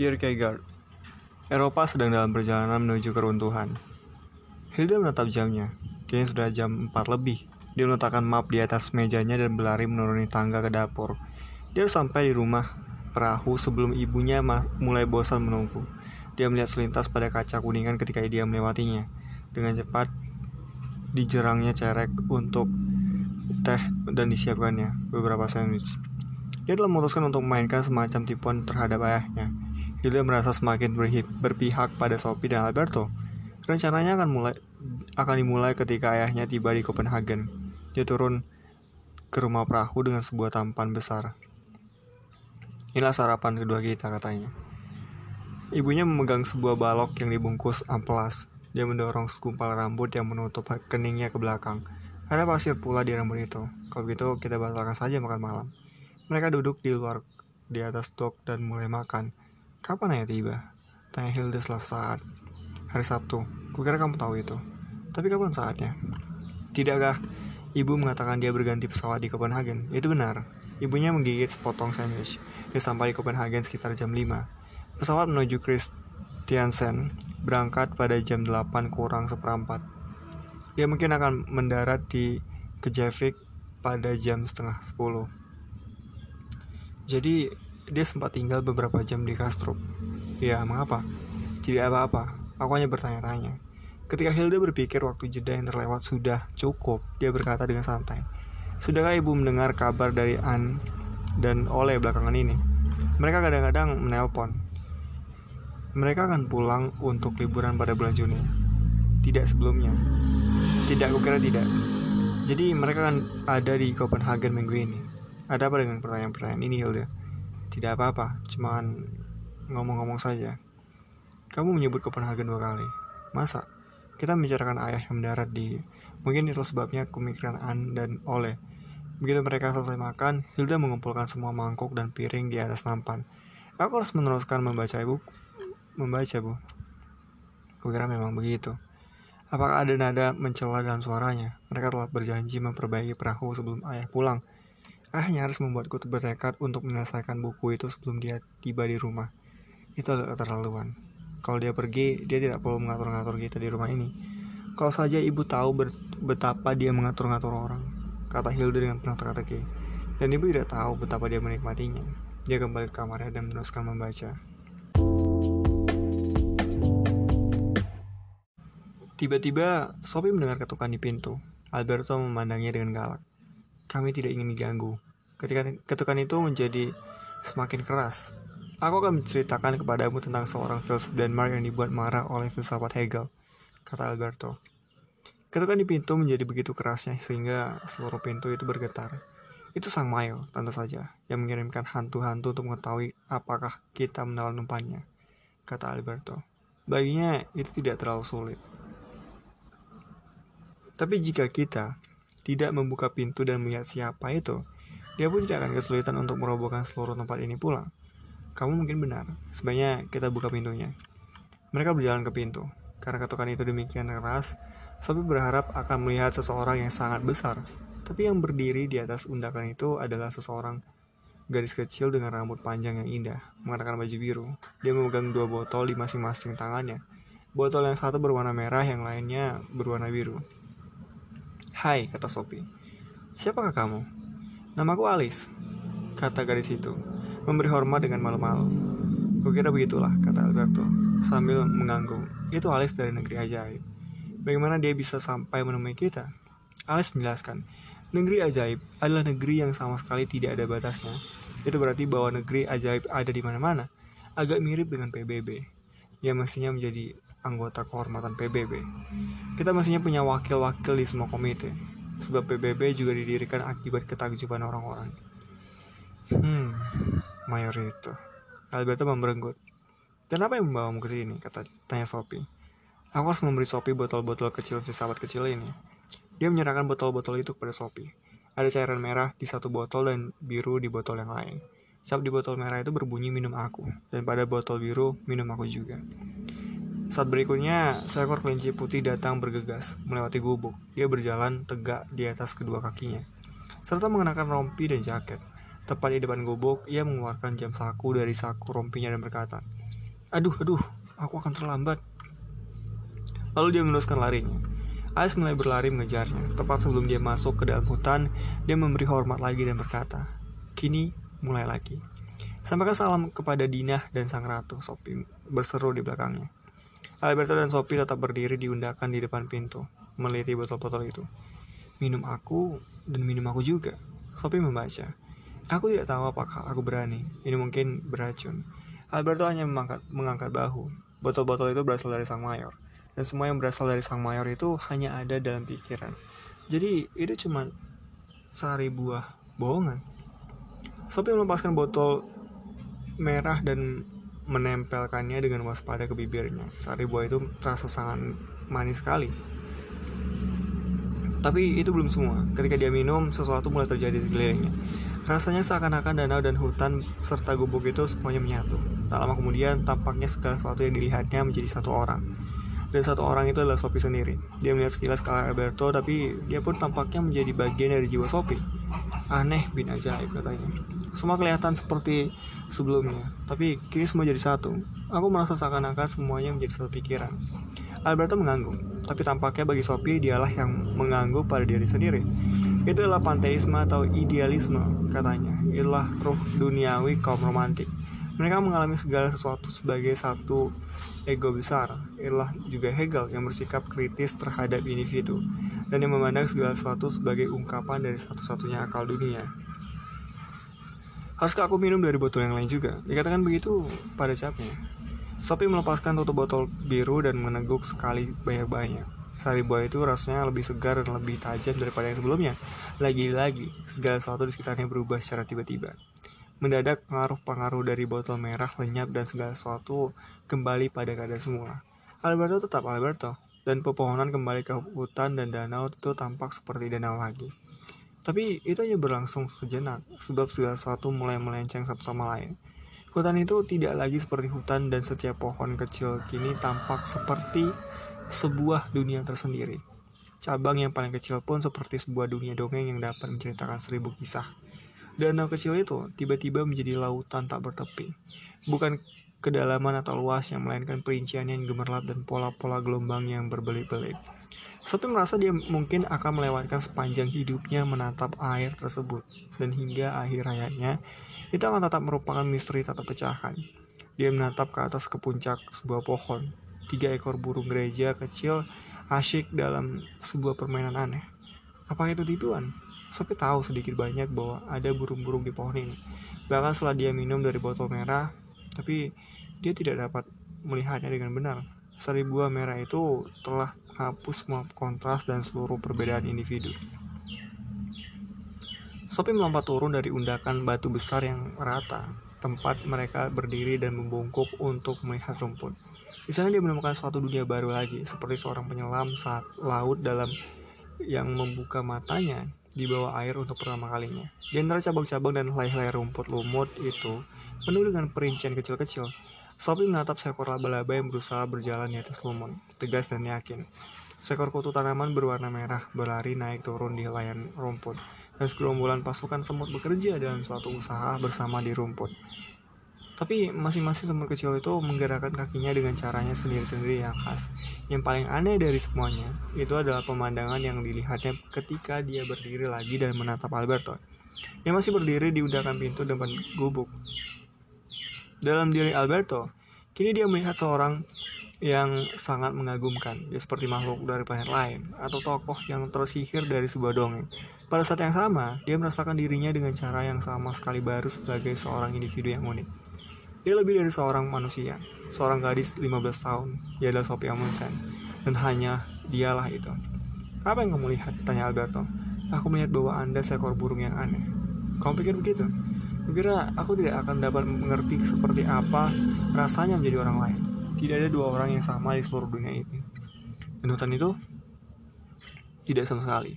Kierkegaard Eropa sedang dalam perjalanan menuju keruntuhan. Hilda menatap jamnya. Kini sudah jam 4 lebih. Dia meletakkan map di atas mejanya dan berlari menuruni tangga ke dapur. Dia sampai di rumah perahu sebelum ibunya mulai bosan menunggu. Dia melihat selintas pada kaca kuningan ketika dia melewatinya. Dengan cepat, dijerangnya cerek untuk teh dan disiapkannya beberapa sandwich. Dia telah memutuskan untuk memainkan semacam tipuan terhadap ayahnya. Hilda merasa semakin berpihak pada Sophie dan Alberto. Rencananya akan mulai akan dimulai ketika ayahnya tiba di Copenhagen. Dia turun ke rumah perahu dengan sebuah tampan besar. Inilah sarapan kedua kita katanya. Ibunya memegang sebuah balok yang dibungkus amplas. Dia mendorong segumpal rambut yang menutup keningnya ke belakang. Ada pasir pula di rambut itu. Kalau begitu kita batalkan saja makan malam. Mereka duduk di luar di atas dok dan mulai makan. Kapan ayah tiba? Tanya Hilda setelah saat. Hari Sabtu. Kukira kamu tahu itu. Tapi kapan saatnya? Tidakkah ibu mengatakan dia berganti pesawat di Copenhagen? Itu benar. Ibunya menggigit sepotong sandwich. Dia sampai di Copenhagen sekitar jam 5. Pesawat menuju Christiansen berangkat pada jam 8 kurang seperempat. Dia mungkin akan mendarat di Kejavik pada jam setengah 10. Jadi dia sempat tinggal beberapa jam di Kastrup. Ya, mengapa? Tidak apa-apa, aku hanya bertanya-tanya. Ketika Hilda berpikir waktu jeda yang terlewat sudah cukup, dia berkata dengan santai. Sudahkah ibu mendengar kabar dari An dan Oleh belakangan ini? Mereka kadang-kadang menelpon. Mereka akan pulang untuk liburan pada bulan Juni. Tidak sebelumnya. Tidak, aku kira tidak. Jadi mereka akan ada di Copenhagen minggu ini. Ada apa dengan pertanyaan-pertanyaan ini, Hilda? Tidak apa-apa, cuman ngomong-ngomong saja. Kamu menyebut Copenhagen dua kali. Masa? Kita membicarakan ayah yang mendarat di... Mungkin itu sebabnya pemikiran An dan Oleh. Begitu mereka selesai makan, Hilda mengumpulkan semua mangkuk dan piring di atas nampan. Aku harus meneruskan membaca ibu. Membaca, Bu. Kukira memang begitu. Apakah ada nada mencela dalam suaranya? Mereka telah berjanji memperbaiki perahu sebelum ayah pulang. Ayahnya harus membuatku bertekad untuk menyelesaikan buku itu sebelum dia tiba di rumah. Itu agak keterlaluan. Kalau dia pergi, dia tidak perlu mengatur-ngatur kita di rumah ini. Kalau saja ibu tahu betapa dia mengatur-ngatur orang, kata Hilda dengan penuh teka-teki. Dan ibu tidak tahu betapa dia menikmatinya. Dia kembali ke kamarnya dan meneruskan membaca. Tiba-tiba, Sophie mendengar ketukan di pintu. Alberto memandangnya dengan galak. Kami tidak ingin diganggu. Ketika ketukan itu menjadi semakin keras, aku akan menceritakan kepadamu tentang seorang filsuf Denmark yang dibuat marah oleh filsafat Hegel, kata Alberto. Ketukan di pintu menjadi begitu kerasnya sehingga seluruh pintu itu bergetar. Itu sang Mayo, tentu saja, yang mengirimkan hantu-hantu untuk mengetahui apakah kita menelan umpannya, kata Alberto. Baginya itu tidak terlalu sulit. Tapi jika kita tidak membuka pintu dan melihat siapa itu, dia pun tidak akan kesulitan untuk merobohkan seluruh tempat ini pulang. Kamu mungkin benar, sebaiknya kita buka pintunya. Mereka berjalan ke pintu. Karena ketukan itu demikian keras, Sophie berharap akan melihat seseorang yang sangat besar. Tapi yang berdiri di atas undakan itu adalah seseorang gadis kecil dengan rambut panjang yang indah, mengenakan baju biru. Dia memegang dua botol di masing-masing tangannya. Botol yang satu berwarna merah, yang lainnya berwarna biru. Hai, kata Sophie. Siapakah kamu? Namaku Alice, kata gadis itu, memberi hormat dengan malu-malu. Kukira begitulah, kata Alberto, sambil mengangguk. Itu Alice dari negeri ajaib. Bagaimana dia bisa sampai menemui kita? Alice menjelaskan, negeri ajaib adalah negeri yang sama sekali tidak ada batasnya. Itu berarti bahwa negeri ajaib ada di mana-mana. Agak mirip dengan PBB. yang mestinya menjadi anggota kehormatan PBB. Kita mestinya punya wakil-wakil di semua komite, sebab PBB juga didirikan akibat ketakjuban orang-orang. Hmm, mayor itu. Alberto memberenggut. Dan apa yang membawamu ke sini? Kata tanya Sophie. Aku harus memberi Sophie botol-botol kecil filsafat kecil ini. Dia menyerahkan botol-botol itu kepada Sophie. Ada cairan merah di satu botol dan biru di botol yang lain. Cap di botol merah itu berbunyi minum aku, dan pada botol biru minum aku juga. Saat berikutnya, seekor kelinci putih datang bergegas, melewati gubuk. Dia berjalan tegak di atas kedua kakinya, serta mengenakan rompi dan jaket. Tepat di depan gubuk, ia mengeluarkan jam saku dari saku rompinya dan berkata, Aduh, aduh, aku akan terlambat. Lalu dia meneruskan larinya. Ais mulai berlari mengejarnya. Tepat sebelum dia masuk ke dalam hutan, dia memberi hormat lagi dan berkata, Kini mulai lagi. Sampaikan salam kepada Dinah dan sang ratu, Sophie berseru di belakangnya. Alberto dan Sophie tetap berdiri di undakan di depan pintu, meliti botol-botol itu. Minum aku dan minum aku juga. Sophie membaca. Aku tidak tahu apakah aku berani. Ini mungkin beracun. Alberto hanya mengangkat, mengangkat bahu. Botol-botol itu berasal dari sang mayor dan semua yang berasal dari sang mayor itu hanya ada dalam pikiran. Jadi itu cuma sehari buah bohongan. Sophie melepaskan botol merah dan menempelkannya dengan waspada ke bibirnya. Sari buah itu terasa sangat manis sekali. Tapi itu belum semua. Ketika dia minum, sesuatu mulai terjadi di sekelilingnya. Rasanya seakan-akan danau dan hutan serta gubuk itu semuanya menyatu. Tak lama kemudian, tampaknya segala sesuatu yang dilihatnya menjadi satu orang dan satu orang itu adalah Sophie sendiri. Dia melihat sekilas ke Alberto, tapi dia pun tampaknya menjadi bagian dari jiwa Sophie. Aneh bin ajaib katanya. Semua kelihatan seperti sebelumnya, tapi kini semua jadi satu. Aku merasa seakan-akan semuanya menjadi satu pikiran. Alberto mengangguk, tapi tampaknya bagi Sophie dialah yang mengangguk pada diri sendiri. Itu adalah panteisme atau idealisme, katanya. Itulah ruh duniawi kaum romantik. Mereka mengalami segala sesuatu sebagai satu ego besar. Itulah juga Hegel yang bersikap kritis terhadap individu dan yang memandang segala sesuatu sebagai ungkapan dari satu-satunya akal dunia. Haruskah aku minum dari botol yang lain juga? Dikatakan begitu pada capnya. Sophie melepaskan tutup botol biru dan meneguk sekali banyak-banyak. Sari buah itu rasanya lebih segar dan lebih tajam daripada yang sebelumnya. Lagi-lagi, segala sesuatu di sekitarnya berubah secara tiba-tiba. Mendadak pengaruh-pengaruh dari botol merah lenyap dan segala sesuatu kembali pada keadaan semula. Alberto tetap Alberto, dan pepohonan kembali ke hutan dan danau itu tampak seperti danau lagi. Tapi itu hanya berlangsung sejenak, sebab segala sesuatu mulai melenceng satu sama lain. Hutan itu tidak lagi seperti hutan dan setiap pohon kecil kini tampak seperti sebuah dunia tersendiri. Cabang yang paling kecil pun seperti sebuah dunia dongeng yang dapat menceritakan seribu kisah. Danau kecil itu tiba-tiba menjadi lautan tak bertepi. Bukan kedalaman atau luasnya, melainkan perincian yang gemerlap dan pola-pola gelombang yang berbelit-belit. Sophie merasa dia mungkin akan melewatkan sepanjang hidupnya menatap air tersebut, dan hingga akhir hayatnya, itu akan tetap merupakan misteri tak terpecahkan. Dia menatap ke atas ke puncak sebuah pohon. Tiga ekor burung gereja kecil asyik dalam sebuah permainan aneh. Apa itu tipuan? Sophie tahu sedikit banyak bahwa ada burung-burung di pohon ini. Bahkan setelah dia minum dari botol merah, tapi dia tidak dapat melihatnya dengan benar. Sari buah merah itu telah menghapus semua kontras dan seluruh perbedaan individu. Sophie melompat turun dari undakan batu besar yang rata, tempat mereka berdiri dan membungkuk untuk melihat rumput. Di sana dia menemukan suatu dunia baru lagi, seperti seorang penyelam saat laut dalam yang membuka matanya di bawah air untuk pertama kalinya. Di antara cabang-cabang dan helai-helai rumput lumut itu penuh dengan perincian kecil-kecil. Sophie menatap seekor laba-laba yang berusaha berjalan di atas lumut, tegas dan yakin. Seekor kutu tanaman berwarna merah berlari naik turun di helaian rumput, dan segerombolan pasukan semut bekerja dalam suatu usaha bersama di rumput. Tapi masing-masing semut kecil itu menggerakkan kakinya dengan caranya sendiri-sendiri yang khas. Yang paling aneh dari semuanya, itu adalah pemandangan yang dilihatnya ketika dia berdiri lagi dan menatap Alberto. Yang masih berdiri di undakan pintu depan gubuk. Dalam diri Alberto, kini dia melihat seorang yang sangat mengagumkan. Dia seperti makhluk dari planet lain, atau tokoh yang tersihir dari sebuah dongeng. Pada saat yang sama, dia merasakan dirinya dengan cara yang sama sekali baru sebagai seorang individu yang unik. Dia lebih dari seorang manusia, seorang gadis 15 tahun. Dia adalah Sophia Amundsen, dan hanya dialah itu. Apa yang kamu lihat? Tanya Alberto. Aku melihat bahwa Anda seekor burung yang aneh. Kamu pikir begitu? Kukira aku tidak akan dapat mengerti seperti apa rasanya menjadi orang lain. Tidak ada dua orang yang sama di seluruh dunia ini. Dan hutan itu tidak sama sekali.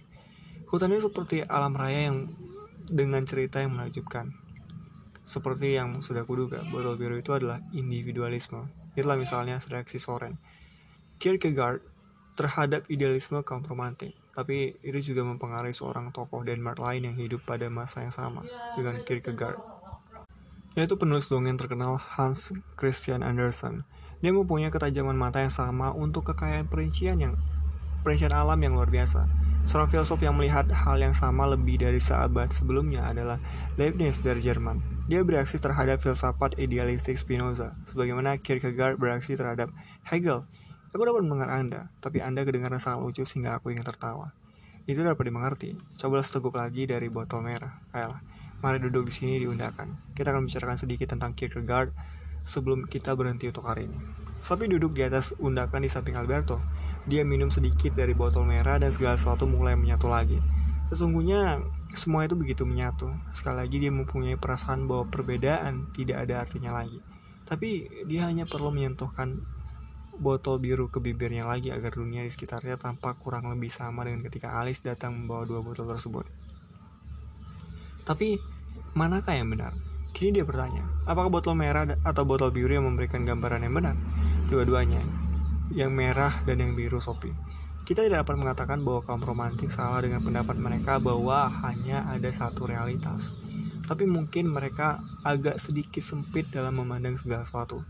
Hutan itu seperti alam raya yang dengan cerita yang menakjubkan. Seperti yang sudah kuduga, botol biru itu adalah individualisme. Itulah misalnya reaksi Soren. Kierkegaard terhadap idealisme kaum romantik, tapi itu juga mempengaruhi seorang tokoh Denmark lain yang hidup pada masa yang sama dengan Kierkegaard. yaitu penulis dongeng terkenal Hans Christian Andersen. Dia mempunyai ketajaman mata yang sama untuk kekayaan perincian yang perincian alam yang luar biasa. Seorang filsuf yang melihat hal yang sama lebih dari seabad sebelumnya adalah Leibniz dari Jerman. Dia bereaksi terhadap filsafat idealistik Spinoza, sebagaimana Kierkegaard bereaksi terhadap Hegel. Aku dapat mendengar Anda, tapi Anda kedengaran sangat lucu sehingga aku ingin tertawa. Itu dapat dimengerti. Cobalah seteguk lagi dari botol merah. Ayolah, mari duduk di sini diundangkan. Kita akan bicarakan sedikit tentang Kierkegaard sebelum kita berhenti untuk hari ini. Sophie duduk di atas undakan di samping Alberto. Dia minum sedikit dari botol merah dan segala sesuatu mulai menyatu lagi. Sesungguhnya semua itu begitu menyatu. Sekali lagi dia mempunyai perasaan bahwa perbedaan tidak ada artinya lagi. Tapi dia hanya perlu menyentuhkan botol biru ke bibirnya lagi agar dunia di sekitarnya tampak kurang lebih sama dengan ketika Alice datang membawa dua botol tersebut. Tapi manakah yang benar? Kini dia bertanya, apakah botol merah atau botol biru yang memberikan gambaran yang benar? Dua-duanya yang merah dan yang biru Sopi. Kita tidak dapat mengatakan bahwa kaum romantik salah dengan pendapat mereka bahwa hanya ada satu realitas. Tapi mungkin mereka agak sedikit sempit dalam memandang segala sesuatu.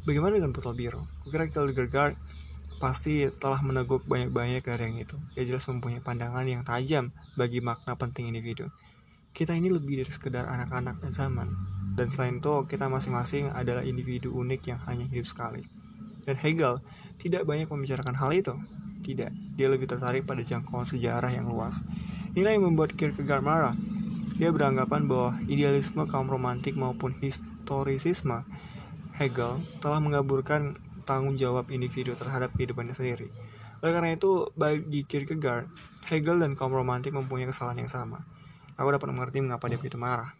Bagaimana dengan botol biru? Kukira Kierkegaard pasti telah meneguk banyak-banyak dari yang itu. Dia jelas mempunyai pandangan yang tajam bagi makna penting individu. Kita ini lebih dari sekedar anak-anak zaman. Dan selain itu, kita masing-masing adalah individu unik yang hanya hidup sekali. Dan Hegel tidak banyak membicarakan hal itu. Tidak, dia lebih tertarik pada jangkauan sejarah yang luas. Inilah yang membuat Kierkegaard marah. Dia beranggapan bahwa idealisme kaum romantik maupun historisisme Hegel telah mengaburkan tanggung jawab individu terhadap kehidupannya sendiri. Oleh karena itu, bagi Kierkegaard, Hegel dan kaum romantik mempunyai kesalahan yang sama. Aku dapat mengerti mengapa dia begitu marah.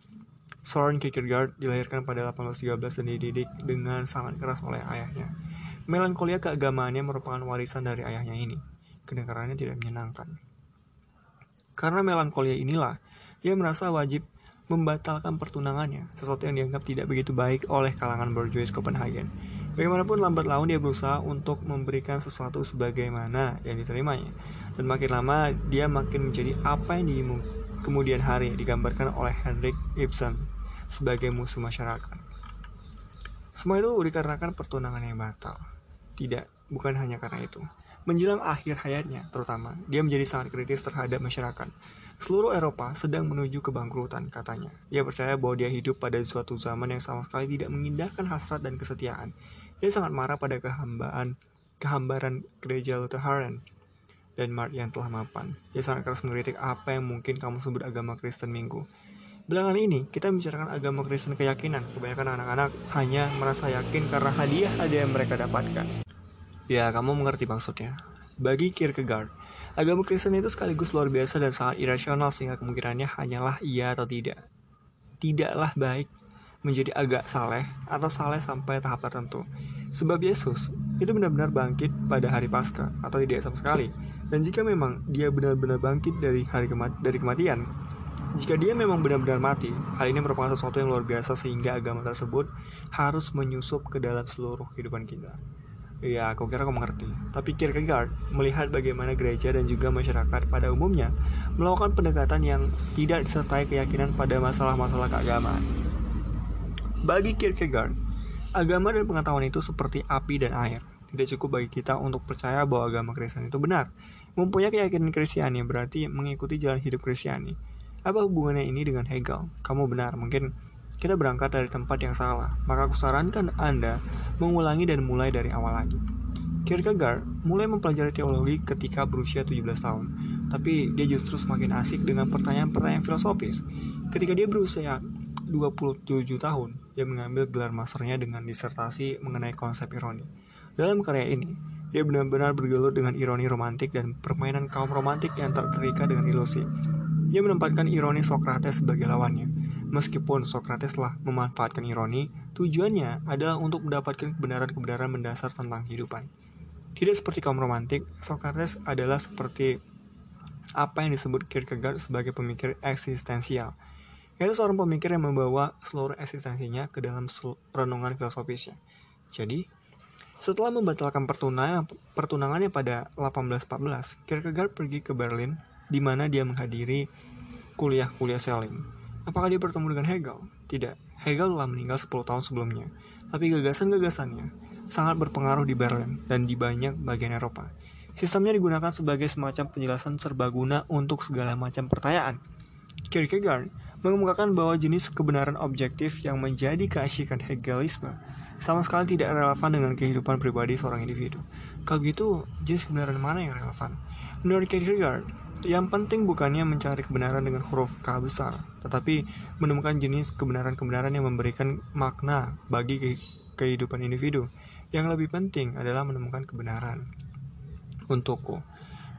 Soren Kierkegaard dilahirkan pada 1813 dan dididik dengan sangat keras oleh ayahnya. Melankolia keagamaannya merupakan warisan dari ayahnya ini. Kedengarannya tidak menyenangkan. Karena melankolia inilah, ia merasa wajib membatalkan pertunangannya, sesuatu yang dianggap tidak begitu baik oleh kalangan bourgeois Copenhagen. Bagaimanapun lambat laun dia berusaha untuk memberikan sesuatu sebagaimana yang diterimanya. Dan makin lama dia makin menjadi apa yang di kemudian hari digambarkan oleh Henrik Ibsen sebagai musuh masyarakat. Semua itu dikarenakan pertunangan yang batal. Tidak, bukan hanya karena itu. Menjelang akhir hayatnya, terutama, dia menjadi sangat kritis terhadap masyarakat. Seluruh Eropa sedang menuju kebangkrutan, katanya. Dia percaya bahwa dia hidup pada suatu zaman yang sama sekali tidak mengindahkan hasrat dan kesetiaan. Dia sangat marah pada kehambaan, kehambaran gereja Lutheran dan Mark yang telah mapan. Dia sangat keras mengkritik apa yang mungkin kamu sebut agama Kristen Minggu. Belakangan ini, kita membicarakan agama Kristen keyakinan. Kebanyakan anak-anak hanya merasa yakin karena hadiah-hadiah yang mereka dapatkan. Ya, kamu mengerti maksudnya. Bagi Kierkegaard, agama Kristen itu sekaligus luar biasa dan sangat irasional sehingga kemungkinannya hanyalah iya atau tidak. Tidaklah baik menjadi agak saleh atau saleh sampai tahap tertentu. Sebab Yesus itu benar-benar bangkit pada hari Paskah atau tidak sama sekali. Dan jika memang dia benar-benar bangkit dari hari kemat dari kematian, jika dia memang benar-benar mati, hal ini merupakan sesuatu yang luar biasa sehingga agama tersebut harus menyusup ke dalam seluruh kehidupan kita. Ya, aku kira kau mengerti. Tapi Kierkegaard melihat bagaimana gereja dan juga masyarakat pada umumnya melakukan pendekatan yang tidak disertai keyakinan pada masalah-masalah keagamaan. Bagi Kierkegaard, agama dan pengetahuan itu seperti api dan air. Tidak cukup bagi kita untuk percaya bahwa agama Kristen itu benar. Mempunyai keyakinan Kristiani berarti mengikuti jalan hidup Kristiani. Apa hubungannya ini dengan Hegel? Kamu benar, mungkin kita berangkat dari tempat yang salah, maka aku sarankan Anda mengulangi dan mulai dari awal lagi. Kierkegaard mulai mempelajari teologi ketika berusia 17 tahun, tapi dia justru semakin asik dengan pertanyaan-pertanyaan filosofis. Ketika dia berusia 27 tahun, dia mengambil gelar masternya dengan disertasi mengenai konsep ironi. Dalam karya ini, dia benar-benar bergelut dengan ironi romantik dan permainan kaum romantik yang terikat dengan ilusi. Dia menempatkan ironi Socrates sebagai lawannya, Meskipun Socrates telah memanfaatkan ironi, tujuannya adalah untuk mendapatkan kebenaran-kebenaran mendasar tentang kehidupan. Tidak seperti kaum romantik, Socrates adalah seperti apa yang disebut Kierkegaard sebagai pemikir eksistensial, yaitu seorang pemikir yang membawa seluruh eksistensinya ke dalam renungan filosofisnya. Jadi, setelah membatalkan pertunangan, pertunangannya pada 1814, Kierkegaard pergi ke Berlin, di mana dia menghadiri kuliah-kuliah Selim. Apakah dia bertemu dengan Hegel? Tidak. Hegel telah meninggal 10 tahun sebelumnya, tapi gagasan-gagasannya sangat berpengaruh di Berlin dan di banyak bagian Eropa. Sistemnya digunakan sebagai semacam penjelasan serbaguna untuk segala macam pertanyaan. Kierkegaard mengemukakan bahwa jenis kebenaran objektif yang menjadi keasyikan Hegelisme sama sekali tidak relevan dengan kehidupan pribadi seorang individu. Kalau gitu, jenis kebenaran mana yang relevan? Menurut Kierkegaard, yang penting bukannya mencari kebenaran dengan huruf K besar, tetapi menemukan jenis kebenaran-kebenaran yang memberikan makna bagi kehidupan individu. Yang lebih penting adalah menemukan kebenaran untukku.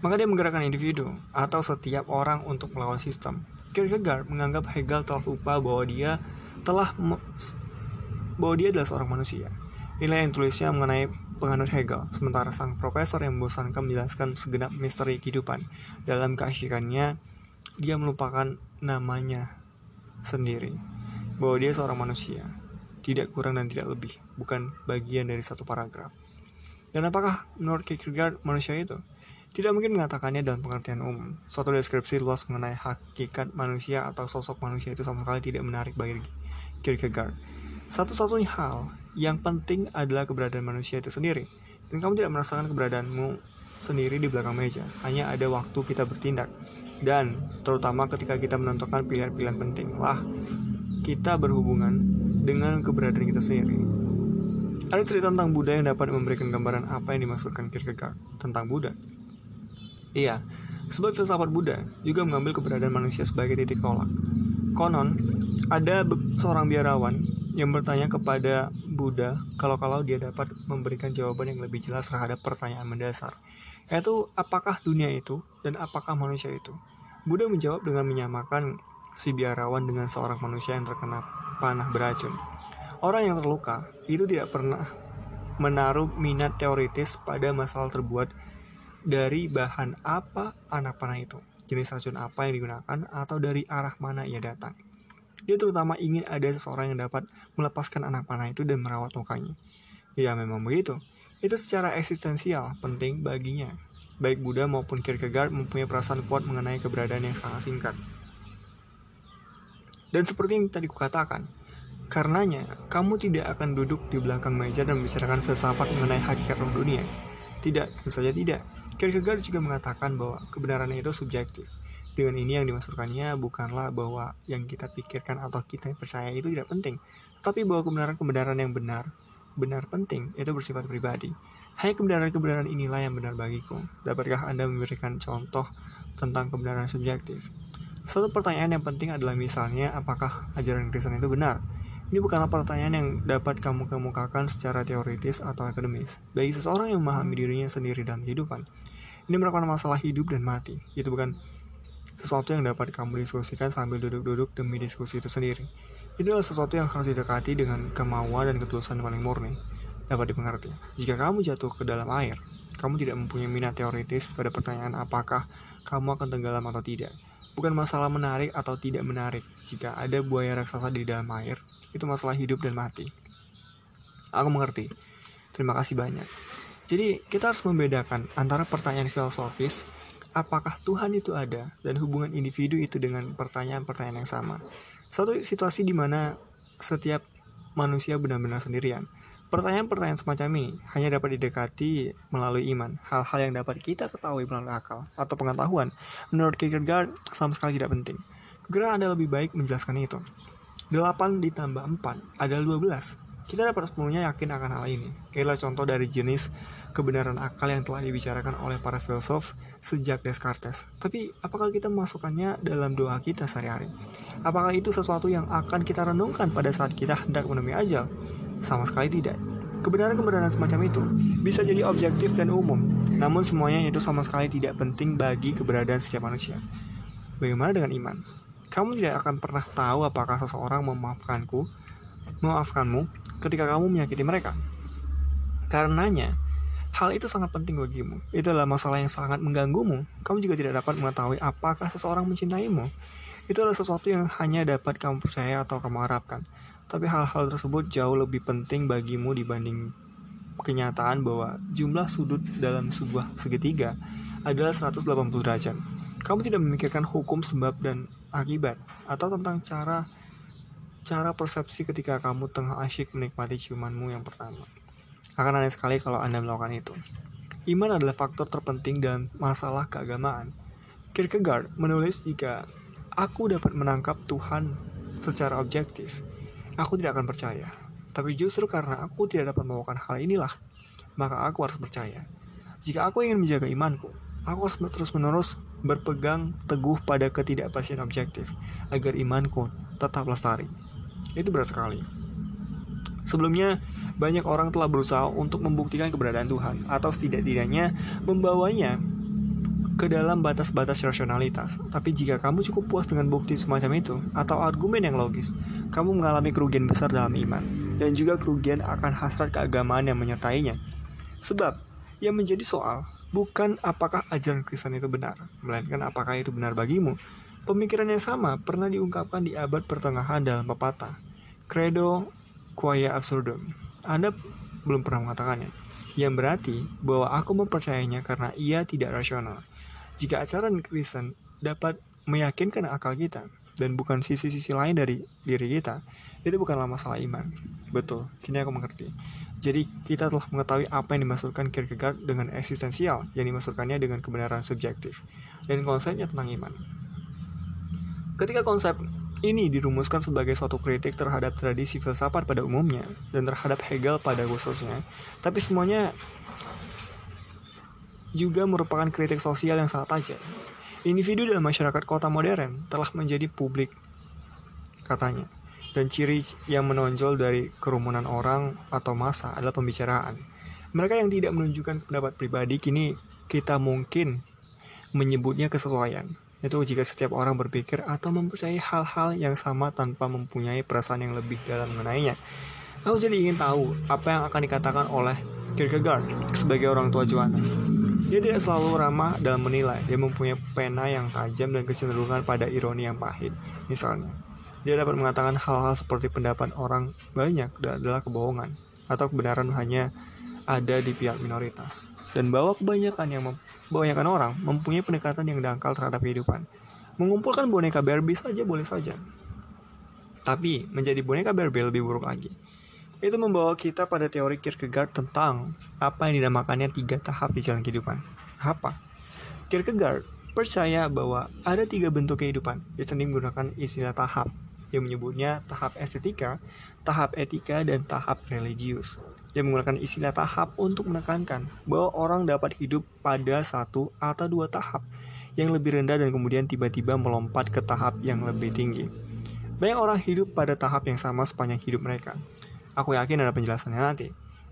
Maka dia menggerakkan individu atau setiap orang untuk melawan sistem. Kierkegaard menganggap Hegel telah lupa bahwa dia telah bahwa dia adalah seorang manusia. Nilai yang tulisnya mengenai penganut Hegel, sementara sang profesor yang membosankan menjelaskan segenap misteri kehidupan. Dalam keasyikannya, dia melupakan namanya sendiri, bahwa dia seorang manusia, tidak kurang dan tidak lebih, bukan bagian dari satu paragraf. Dan apakah menurut Kierkegaard manusia itu? Tidak mungkin mengatakannya dalam pengertian umum. Suatu deskripsi luas mengenai hakikat manusia atau sosok manusia itu sama sekali tidak menarik bagi Kierkegaard. Satu-satunya hal yang penting adalah keberadaan manusia itu sendiri. Dan kamu tidak merasakan keberadaanmu sendiri di belakang meja. Hanya ada waktu kita bertindak. Dan terutama ketika kita menentukan pilihan-pilihan penting lah kita berhubungan dengan keberadaan kita sendiri. Ada cerita tentang Buddha yang dapat memberikan gambaran apa yang dimaksudkan Kierkegaard tentang Buddha. Iya, sebab filsafat Buddha juga mengambil keberadaan manusia sebagai titik tolak. Konon, ada seorang biarawan yang bertanya kepada Buddha kalau-kalau dia dapat memberikan jawaban yang lebih jelas terhadap pertanyaan mendasar, yaitu apakah dunia itu dan apakah manusia itu. Buddha menjawab dengan menyamakan si biarawan dengan seorang manusia yang terkena panah beracun. Orang yang terluka itu tidak pernah menaruh minat teoritis pada masalah terbuat dari bahan apa anak panah itu, jenis racun apa yang digunakan, atau dari arah mana ia datang. Dia terutama ingin ada seseorang yang dapat melepaskan anak panah itu dan merawat mukanya. Ya memang begitu. Itu secara eksistensial penting baginya. Baik Buddha maupun Kierkegaard mempunyai perasaan kuat mengenai keberadaan yang sangat singkat. Dan seperti yang tadi kukatakan, karenanya kamu tidak akan duduk di belakang meja dan membicarakan filsafat mengenai hakikat dunia. Tidak, tentu saja tidak. Kierkegaard juga mengatakan bahwa kebenaran itu subjektif. Dengan ini yang dimaksudkannya bukanlah bahwa yang kita pikirkan atau kita percaya itu tidak penting, tapi bahwa kebenaran-kebenaran yang benar, benar penting, itu bersifat pribadi. Hanya kebenaran-kebenaran inilah yang benar bagiku. Dapatkah Anda memberikan contoh tentang kebenaran subjektif? Suatu pertanyaan yang penting adalah misalnya apakah ajaran Kristen itu benar? Ini bukanlah pertanyaan yang dapat kamu kemukakan secara teoritis atau akademis. Bagi seseorang yang memahami dirinya sendiri dalam kehidupan, ini merupakan masalah hidup dan mati. Itu bukan sesuatu yang dapat kamu diskusikan sambil duduk-duduk demi diskusi itu sendiri. Itulah sesuatu yang harus didekati dengan kemauan dan ketulusan paling murni. Dapat dimengerti. Jika kamu jatuh ke dalam air, kamu tidak mempunyai minat teoritis pada pertanyaan apakah kamu akan tenggelam atau tidak. Bukan masalah menarik atau tidak menarik. Jika ada buaya raksasa di dalam air, itu masalah hidup dan mati. Aku mengerti. Terima kasih banyak. Jadi, kita harus membedakan antara pertanyaan filosofis apakah Tuhan itu ada dan hubungan individu itu dengan pertanyaan-pertanyaan yang sama. Satu situasi di mana setiap manusia benar-benar sendirian. Pertanyaan-pertanyaan semacam ini hanya dapat didekati melalui iman, hal-hal yang dapat kita ketahui melalui akal atau pengetahuan. Menurut Kierkegaard, sama sekali tidak penting. Kira Anda lebih baik menjelaskan itu. 8 ditambah 4 adalah 12. Kita dapat sepenuhnya yakin akan hal ini. Inilah contoh dari jenis kebenaran akal yang telah dibicarakan oleh para filsuf sejak Descartes. Tapi apakah kita memasukkannya dalam doa kita sehari-hari? Apakah itu sesuatu yang akan kita renungkan pada saat kita hendak menemui ajal? Sama sekali tidak. Kebenaran-kebenaran semacam itu bisa jadi objektif dan umum, namun semuanya itu sama sekali tidak penting bagi keberadaan setiap manusia. Bagaimana dengan iman? Kamu tidak akan pernah tahu apakah seseorang memaafkanku, memaafkanmu ketika kamu menyakiti mereka. Karenanya, hal itu sangat penting bagimu. Itu adalah masalah yang sangat mengganggumu. Kamu juga tidak dapat mengetahui apakah seseorang mencintaimu. Itu adalah sesuatu yang hanya dapat kamu percaya atau kamu harapkan. Tapi hal-hal tersebut jauh lebih penting bagimu dibanding kenyataan bahwa jumlah sudut dalam sebuah segitiga adalah 180 derajat. Kamu tidak memikirkan hukum sebab dan akibat atau tentang cara cara persepsi ketika kamu tengah asyik menikmati ciumanmu yang pertama. Akan aneh sekali kalau Anda melakukan itu. Iman adalah faktor terpenting dalam masalah keagamaan. Kierkegaard menulis jika aku dapat menangkap Tuhan secara objektif, aku tidak akan percaya. Tapi justru karena aku tidak dapat melakukan hal inilah, maka aku harus percaya. Jika aku ingin menjaga imanku, aku harus terus-menerus berpegang teguh pada ketidakpastian objektif agar imanku tetap lestari. Itu berat sekali. Sebelumnya, banyak orang telah berusaha untuk membuktikan keberadaan Tuhan atau setidak-tidaknya membawanya ke dalam batas-batas rasionalitas. Tapi jika kamu cukup puas dengan bukti semacam itu atau argumen yang logis, kamu mengalami kerugian besar dalam iman dan juga kerugian akan hasrat keagamaan yang menyertainya. Sebab yang menjadi soal bukan apakah ajaran Kristen itu benar, melainkan apakah itu benar bagimu. Pemikiran yang sama pernah diungkapkan di abad pertengahan dalam pepatah Credo Quia Absurdum anda belum pernah mengatakannya. Yang berarti bahwa aku mempercayainya karena ia tidak rasional. Jika ajaran Kristen dapat meyakinkan akal kita dan bukan sisi-sisi lain dari diri kita, itu bukanlah masalah iman. Betul, kini aku mengerti. Jadi kita telah mengetahui apa yang dimaksudkan Kierkegaard dengan eksistensial, yang dimaksudkannya dengan kebenaran subjektif, dan konsepnya tentang iman. Ketika konsep ini dirumuskan sebagai suatu kritik terhadap tradisi filsafat pada umumnya dan terhadap Hegel pada khususnya. Tapi semuanya juga merupakan kritik sosial yang sangat tajam. Individu dalam masyarakat kota modern telah menjadi publik, katanya. Dan ciri yang menonjol dari kerumunan orang atau massa adalah pembicaraan. Mereka yang tidak menunjukkan pendapat pribadi kini kita mungkin menyebutnya kesesuaian itu jika setiap orang berpikir atau mempercayai hal-hal yang sama tanpa mempunyai perasaan yang lebih dalam mengenainya. Aku jadi ingin tahu apa yang akan dikatakan oleh Kierkegaard sebagai orang tua Joanna. Dia tidak selalu ramah dalam menilai, dia mempunyai pena yang tajam dan kecenderungan pada ironi yang pahit. Misalnya, dia dapat mengatakan hal-hal seperti pendapat orang banyak adalah kebohongan, atau kebenaran hanya ada di pihak minoritas dan bahwa kebanyakan yang kebanyakan orang mempunyai pendekatan yang dangkal terhadap kehidupan. Mengumpulkan boneka Barbie saja boleh saja. Tapi menjadi boneka Barbie lebih buruk lagi. Itu membawa kita pada teori Kierkegaard tentang apa yang dinamakannya tiga tahap di jalan kehidupan. Apa? Kierkegaard percaya bahwa ada tiga bentuk kehidupan. Dia sendiri menggunakan istilah tahap yang menyebutnya tahap estetika, tahap etika, dan tahap religius. Dia menggunakan istilah tahap untuk menekankan bahwa orang dapat hidup pada satu atau dua tahap yang lebih rendah dan kemudian tiba-tiba melompat ke tahap yang lebih tinggi. Banyak orang hidup pada tahap yang sama sepanjang hidup mereka. Aku yakin ada penjelasannya nanti.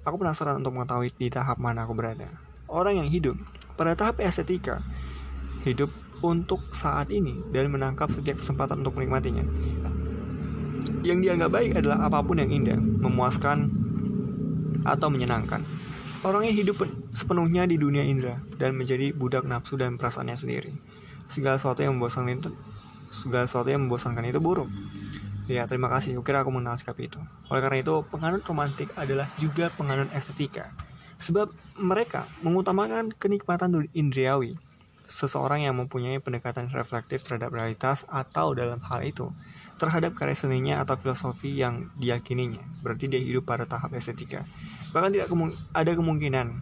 Aku penasaran untuk mengetahui di tahap mana aku berada. Orang yang hidup pada tahap estetika, hidup untuk saat ini dan menangkap setiap kesempatan untuk menikmatinya. Yang dianggap baik adalah apa pun yang indah, memuaskan, atau menyenangkan. Orangnya hidup sepenuhnya di dunia indera dan menjadi budak nafsu dan perasaannya sendiri. Segala sesuatu yang membosankan itu segala sesuatu yang membosankan itu buruk. Ya, terima kasih. Kukira aku mengenal sikap itu. Oleh karena itu, penganut romantik adalah juga penganut estetika. Sebab mereka mengutamakan kenikmatan indriawi. Seseorang yang mempunyai pendekatan reflektif terhadap realitas atau dalam hal itu terhadap karya seninya atau filosofi yang diyakininya. Berarti dia hidup pada tahap estetika. Bahkan tidak kemung ada kemungkinan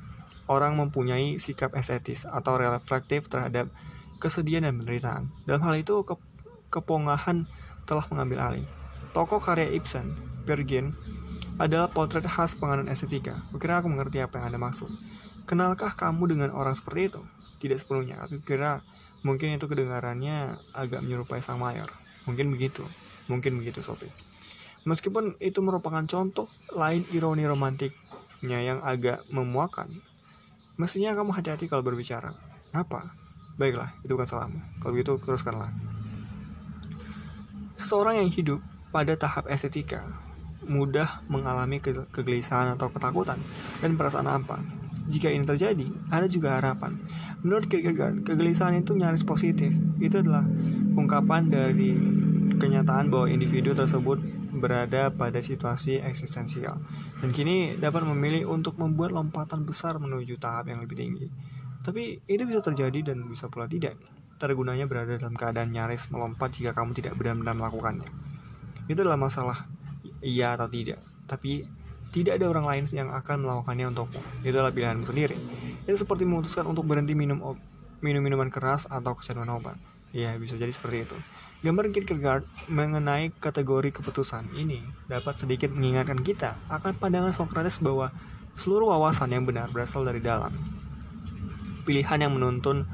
orang mempunyai sikap estetis atau reflektif terhadap kesedihan dan penderitaan. Dalam hal itu, ke kepongahan telah mengambil alih. Tokoh karya Ibsen, Bergen, adalah potret khas penganut estetika. Kira aku mengerti apa yang Anda maksud. Kenalkah kamu dengan orang seperti itu? Tidak sepenuhnya, tapi kira mungkin itu kedengarannya agak menyerupai sang mayor. Mungkin begitu. Mungkin begitu Sophie. Meskipun itu merupakan contoh lain ironi romantiknya yang agak memuakan, mestinya kamu hati-hati kalau berbicara. Apa? Baiklah, itu kan salahmu. Kalau gitu, teruskanlah. Seseorang yang hidup pada tahap estetika mudah mengalami ke kegelisahan atau ketakutan dan perasaan apa. Jika ini terjadi, ada juga harapan. Menurut Kierkegaard, kegelisahan itu nyaris positif. Itu adalah ungkapan dari kenyataan bahwa individu tersebut berada pada situasi eksistensial dan kini dapat memilih untuk membuat lompatan besar menuju tahap yang lebih tinggi. Tapi itu bisa terjadi dan bisa pula tidak. Tergunanya berada dalam keadaan nyaris melompat jika kamu tidak benar-benar melakukannya. Itu adalah masalah iya atau tidak. Tapi tidak ada orang lain yang akan melakukannya untukmu. Itu adalah pilihanmu sendiri. Itu seperti memutuskan untuk berhenti minum minum minuman keras atau kecanduan obat. Ya, bisa jadi seperti itu. Gambar Kierkegaard mengenai kategori keputusan ini dapat sedikit mengingatkan kita akan pandangan Socrates bahwa seluruh wawasan yang benar berasal dari dalam. Pilihan yang menuntun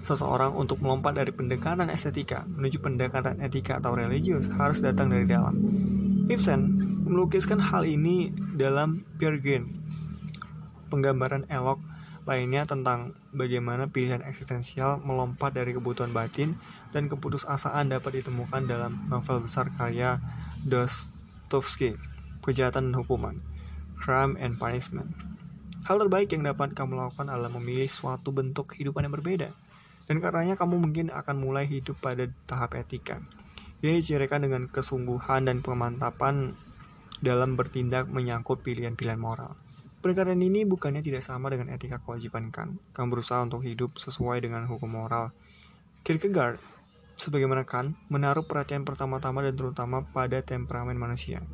seseorang untuk melompat dari pendekatan estetika menuju pendekatan etika atau religius harus datang dari dalam. Ibsen melukiskan hal ini dalam Peer Gynt, penggambaran elok lainnya tentang bagaimana pilihan eksistensial melompat dari kebutuhan batin dan keputusasaan dapat ditemukan dalam novel besar karya Dostoevsky, Kejahatan dan Hukuman, Crime and Punishment. Hal terbaik yang dapat kamu lakukan adalah memilih suatu bentuk kehidupan yang berbeda. Dan karenanya kamu mungkin akan mulai hidup pada tahap etika. Ini dicirikan dengan kesungguhan dan pemantapan dalam bertindak menyangkut pilihan-pilihan moral. Pendekatan ini bukannya tidak sama dengan etika kewajiban kan. Kamu berusaha untuk hidup sesuai dengan hukum moral. Kierkegaard, sebagaimana kan, menaruh perhatian pertama-tama dan terutama pada temperamen manusia.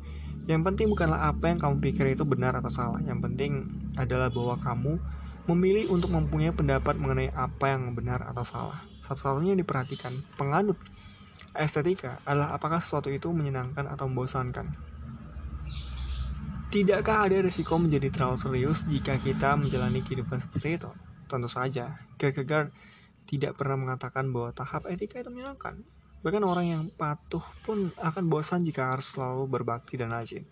Yang penting bukanlah apa yang kamu pikir itu benar atau salah. Yang penting adalah bahwa kamu memilih untuk mempunyai pendapat mengenai apa yang benar atau salah. Satu-satunya yang diperhatikan penganut estetika adalah apakah sesuatu itu menyenangkan atau membosankan. Tidakkah ada risiko menjadi terlalu serius jika kita menjalani kehidupan seperti itu? Tentu saja, Kierkegaard tidak pernah mengatakan bahwa tahap etika itu menyenangkan. Bahkan orang yang patuh pun akan bosan jika harus selalu berbakti dan rajin.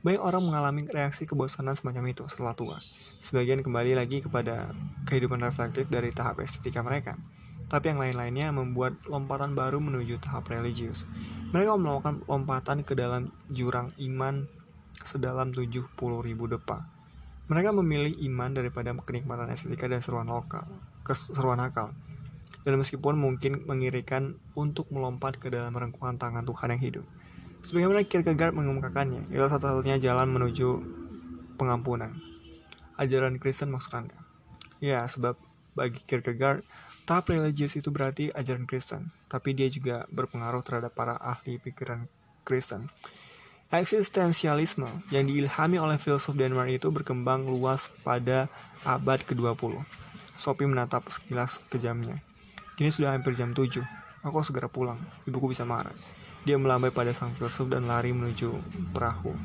Banyak orang mengalami reaksi kebosanan semacam itu setelah tua. Sebagian kembali lagi kepada kehidupan reflektif dari tahap estetika mereka. Tapi yang lain-lainnya membuat lompatan baru menuju tahap religius. Mereka melakukan lompatan ke dalam jurang iman sedalam 70 ribu depa. Mereka memilih iman daripada kenikmatan estetika dan seruan lokal, keseruan akal. Dan meskipun mungkin mengirikan untuk melompat ke dalam rengkuhan tangan Tuhan yang hidup. Sebagaimana Kierkegaard mengemukakannya, itu satu-satunya jalan menuju pengampunan. Ajaran Kristen maksud Anda. Ya, sebab bagi Kierkegaard, tahap religius itu berarti ajaran Kristen, tapi dia juga berpengaruh terhadap para ahli pikiran Kristen. Eksistensialisme yang diilhami oleh filsuf Denmark itu berkembang luas pada abad ke-20. Sophie menatap sekilas ke jamnya. Kini sudah hampir jam 7. Aku segera pulang. Ibuku bisa marah. Dia melambai pada sang filsuf dan lari menuju perahu.